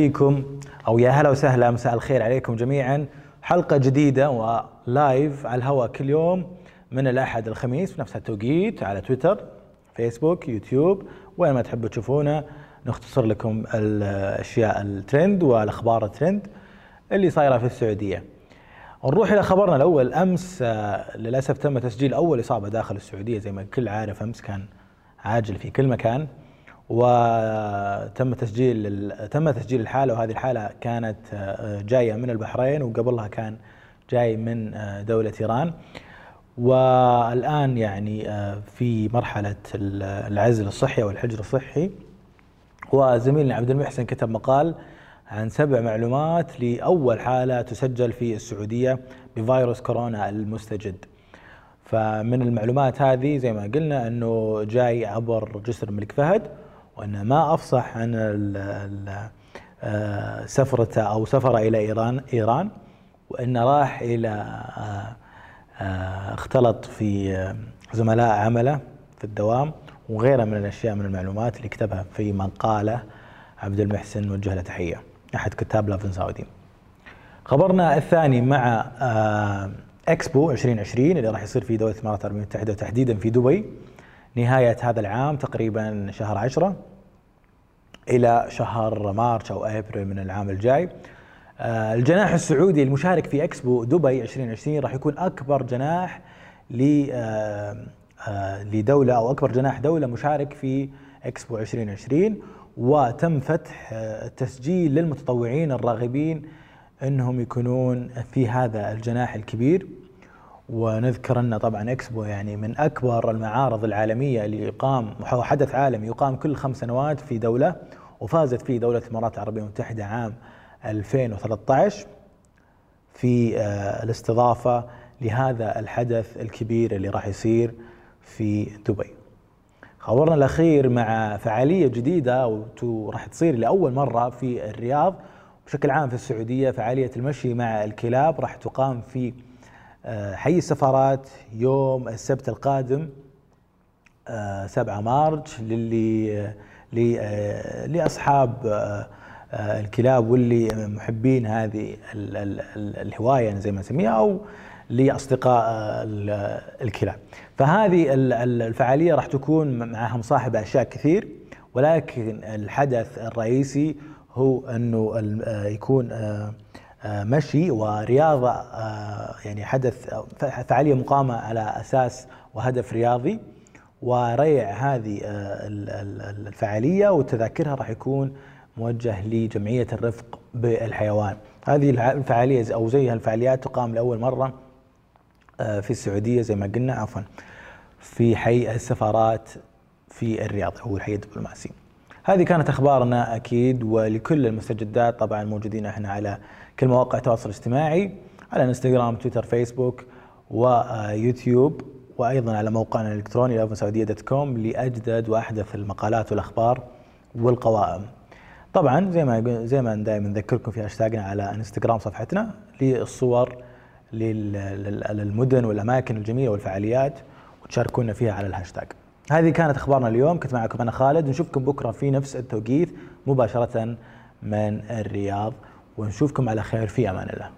فيكم أو يا هلا وسهلا مساء الخير عليكم جميعا. حلقة جديدة ولايف على الهواء كل يوم من الأحد الخميس في نفس التوقيت على تويتر فيسبوك يوتيوب. وين ما تحبوا تشوفونا نختصر لكم الأشياء الترند والأخبار الترند اللي صايرة في السعودية. نروح إلى خبرنا الأول. أمس آه، للأسف تم تسجيل أول إصابة داخل السعودية. زي ما الكل عارف أمس كان عاجل في كل مكان. وتم تسجيل تم تسجيل الحالة وهذه الحالة كانت آه، جاية من البحرين وقبلها كان جاي من آه، دولة إيران. والآن يعني آه، في مرحلة العزل الصحي أو الحجر الصحي. وزميلنا عبد المحسن كتب مقال عن سبع معلومات لأول حالة تسجل في السعودية بفيروس كورونا المستجد. فمن المعلومات هذه زي ما قلنا أنه جاي عبر جسر الملك فهد. وأنه ما أفصح عن آه، سفرته أو سفره إلى إيران إيران وأنه راح إلى آه، آه، اختلط في زملاء عمله في الدوام وغيرها من الأشياء من المعلومات اللي كتبها في مقالة عبد المحسن نوجه له تحية أحد كتاب لافن سعودي خبرنا الثاني مع إكسبو 2020 اللي راح يصير في دولة الإمارات العربية المتحدة وتحديدا في دبي. نهاية هذا العام تقريبا شهر عشرة إلى شهر مارس أو أبريل من العام الجاي. آه، الجناح السعودي المشارك في إكسبو دبي 2020 راح يكون أكبر جناح آه، آه، لدولة أو أكبر جناح دولة مشارك في إكسبو 2020 وتم فتح التسجيل للمتطوعين الراغبين إنهم يكونون في هذا الجناح الكبير. ونذكر أن طبعا إكسبو يعني من أكبر المعارض العالمية اللي يقام حدث عالمي يقام كل خمس سنوات في دولة وفازت فيه دولة الإمارات العربية المتحدة عام 2013 في آه، الاستضافة لهذا الحدث الكبير اللي راح يصير في دبي. خبرنا الأخير مع فعالية جديدة وراح تصير لأول مرة في الرياض بشكل عام في السعودية فعالية المشي مع الكلاب راح تقام في حي السفارات يوم السبت القادم 7 آه، مارس للي آه، لأصحاب الكلاب واللي محبين هذه الهواية زي ما نسميها أو لأصدقاء الكلاب. فهذه الفعالية راح تكون معها مصاحبه أشياء كثير ولكن الحدث الرئيسي هو أنه يكون آه، مشي ورياضة آه، يعني حدث فعالية مقامة على أساس وهدف رياضي وريع هذه آه، الفعالية وتذاكرها راح يكون موجه لجمعية الرفق بالحيوان. هذه الفعالية أو زي الفعاليات تقام لأول مرة في السعودية زي ما قلنا عفوا في حي السفارات في الرياض أو الحي الدبلوماسي. هذه كانت أخبارنا أكيد ولكل المستجدات طبعا موجودين إحنا على كل مواقع التواصل الاجتماعي على إنستغرام تويتر فيسبوك ويوتيوب وأيضا على موقعنا الإلكتروني dot com لأجدد وأحدث المقالات والأخبار والقوائم. طبعا زي ما زي ما دائما نذكركم في هاشتاجنا على إنستغرام صفحتنا للصور للمدن والأماكن الجميلة والفعاليات وتشاركونا فيها على الهاشتاج. هذه كانت أخبارنا اليوم. كنت معكم أنا خالد نشوفكم بكرة في نفس التوقيت مباشرة من الرياض ونشوفكم على خير في أمان الله.